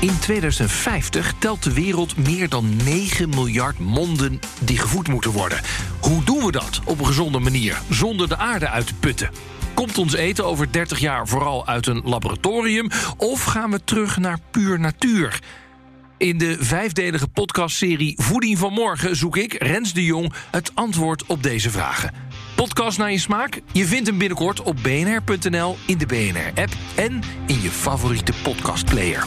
In 2050 telt de wereld meer dan 9 miljard monden die gevoed moeten worden. Hoe doen we dat op een gezonde manier, zonder de aarde uit te putten? Komt ons eten over 30 jaar vooral uit een laboratorium... of gaan we terug naar puur natuur? In de vijfdelige podcastserie Voeding van Morgen zoek ik, Rens de Jong, het antwoord op deze vragen. Podcast naar je smaak? Je vindt hem binnenkort op bnr.nl, in de BNR-app en in je favoriete podcastplayer.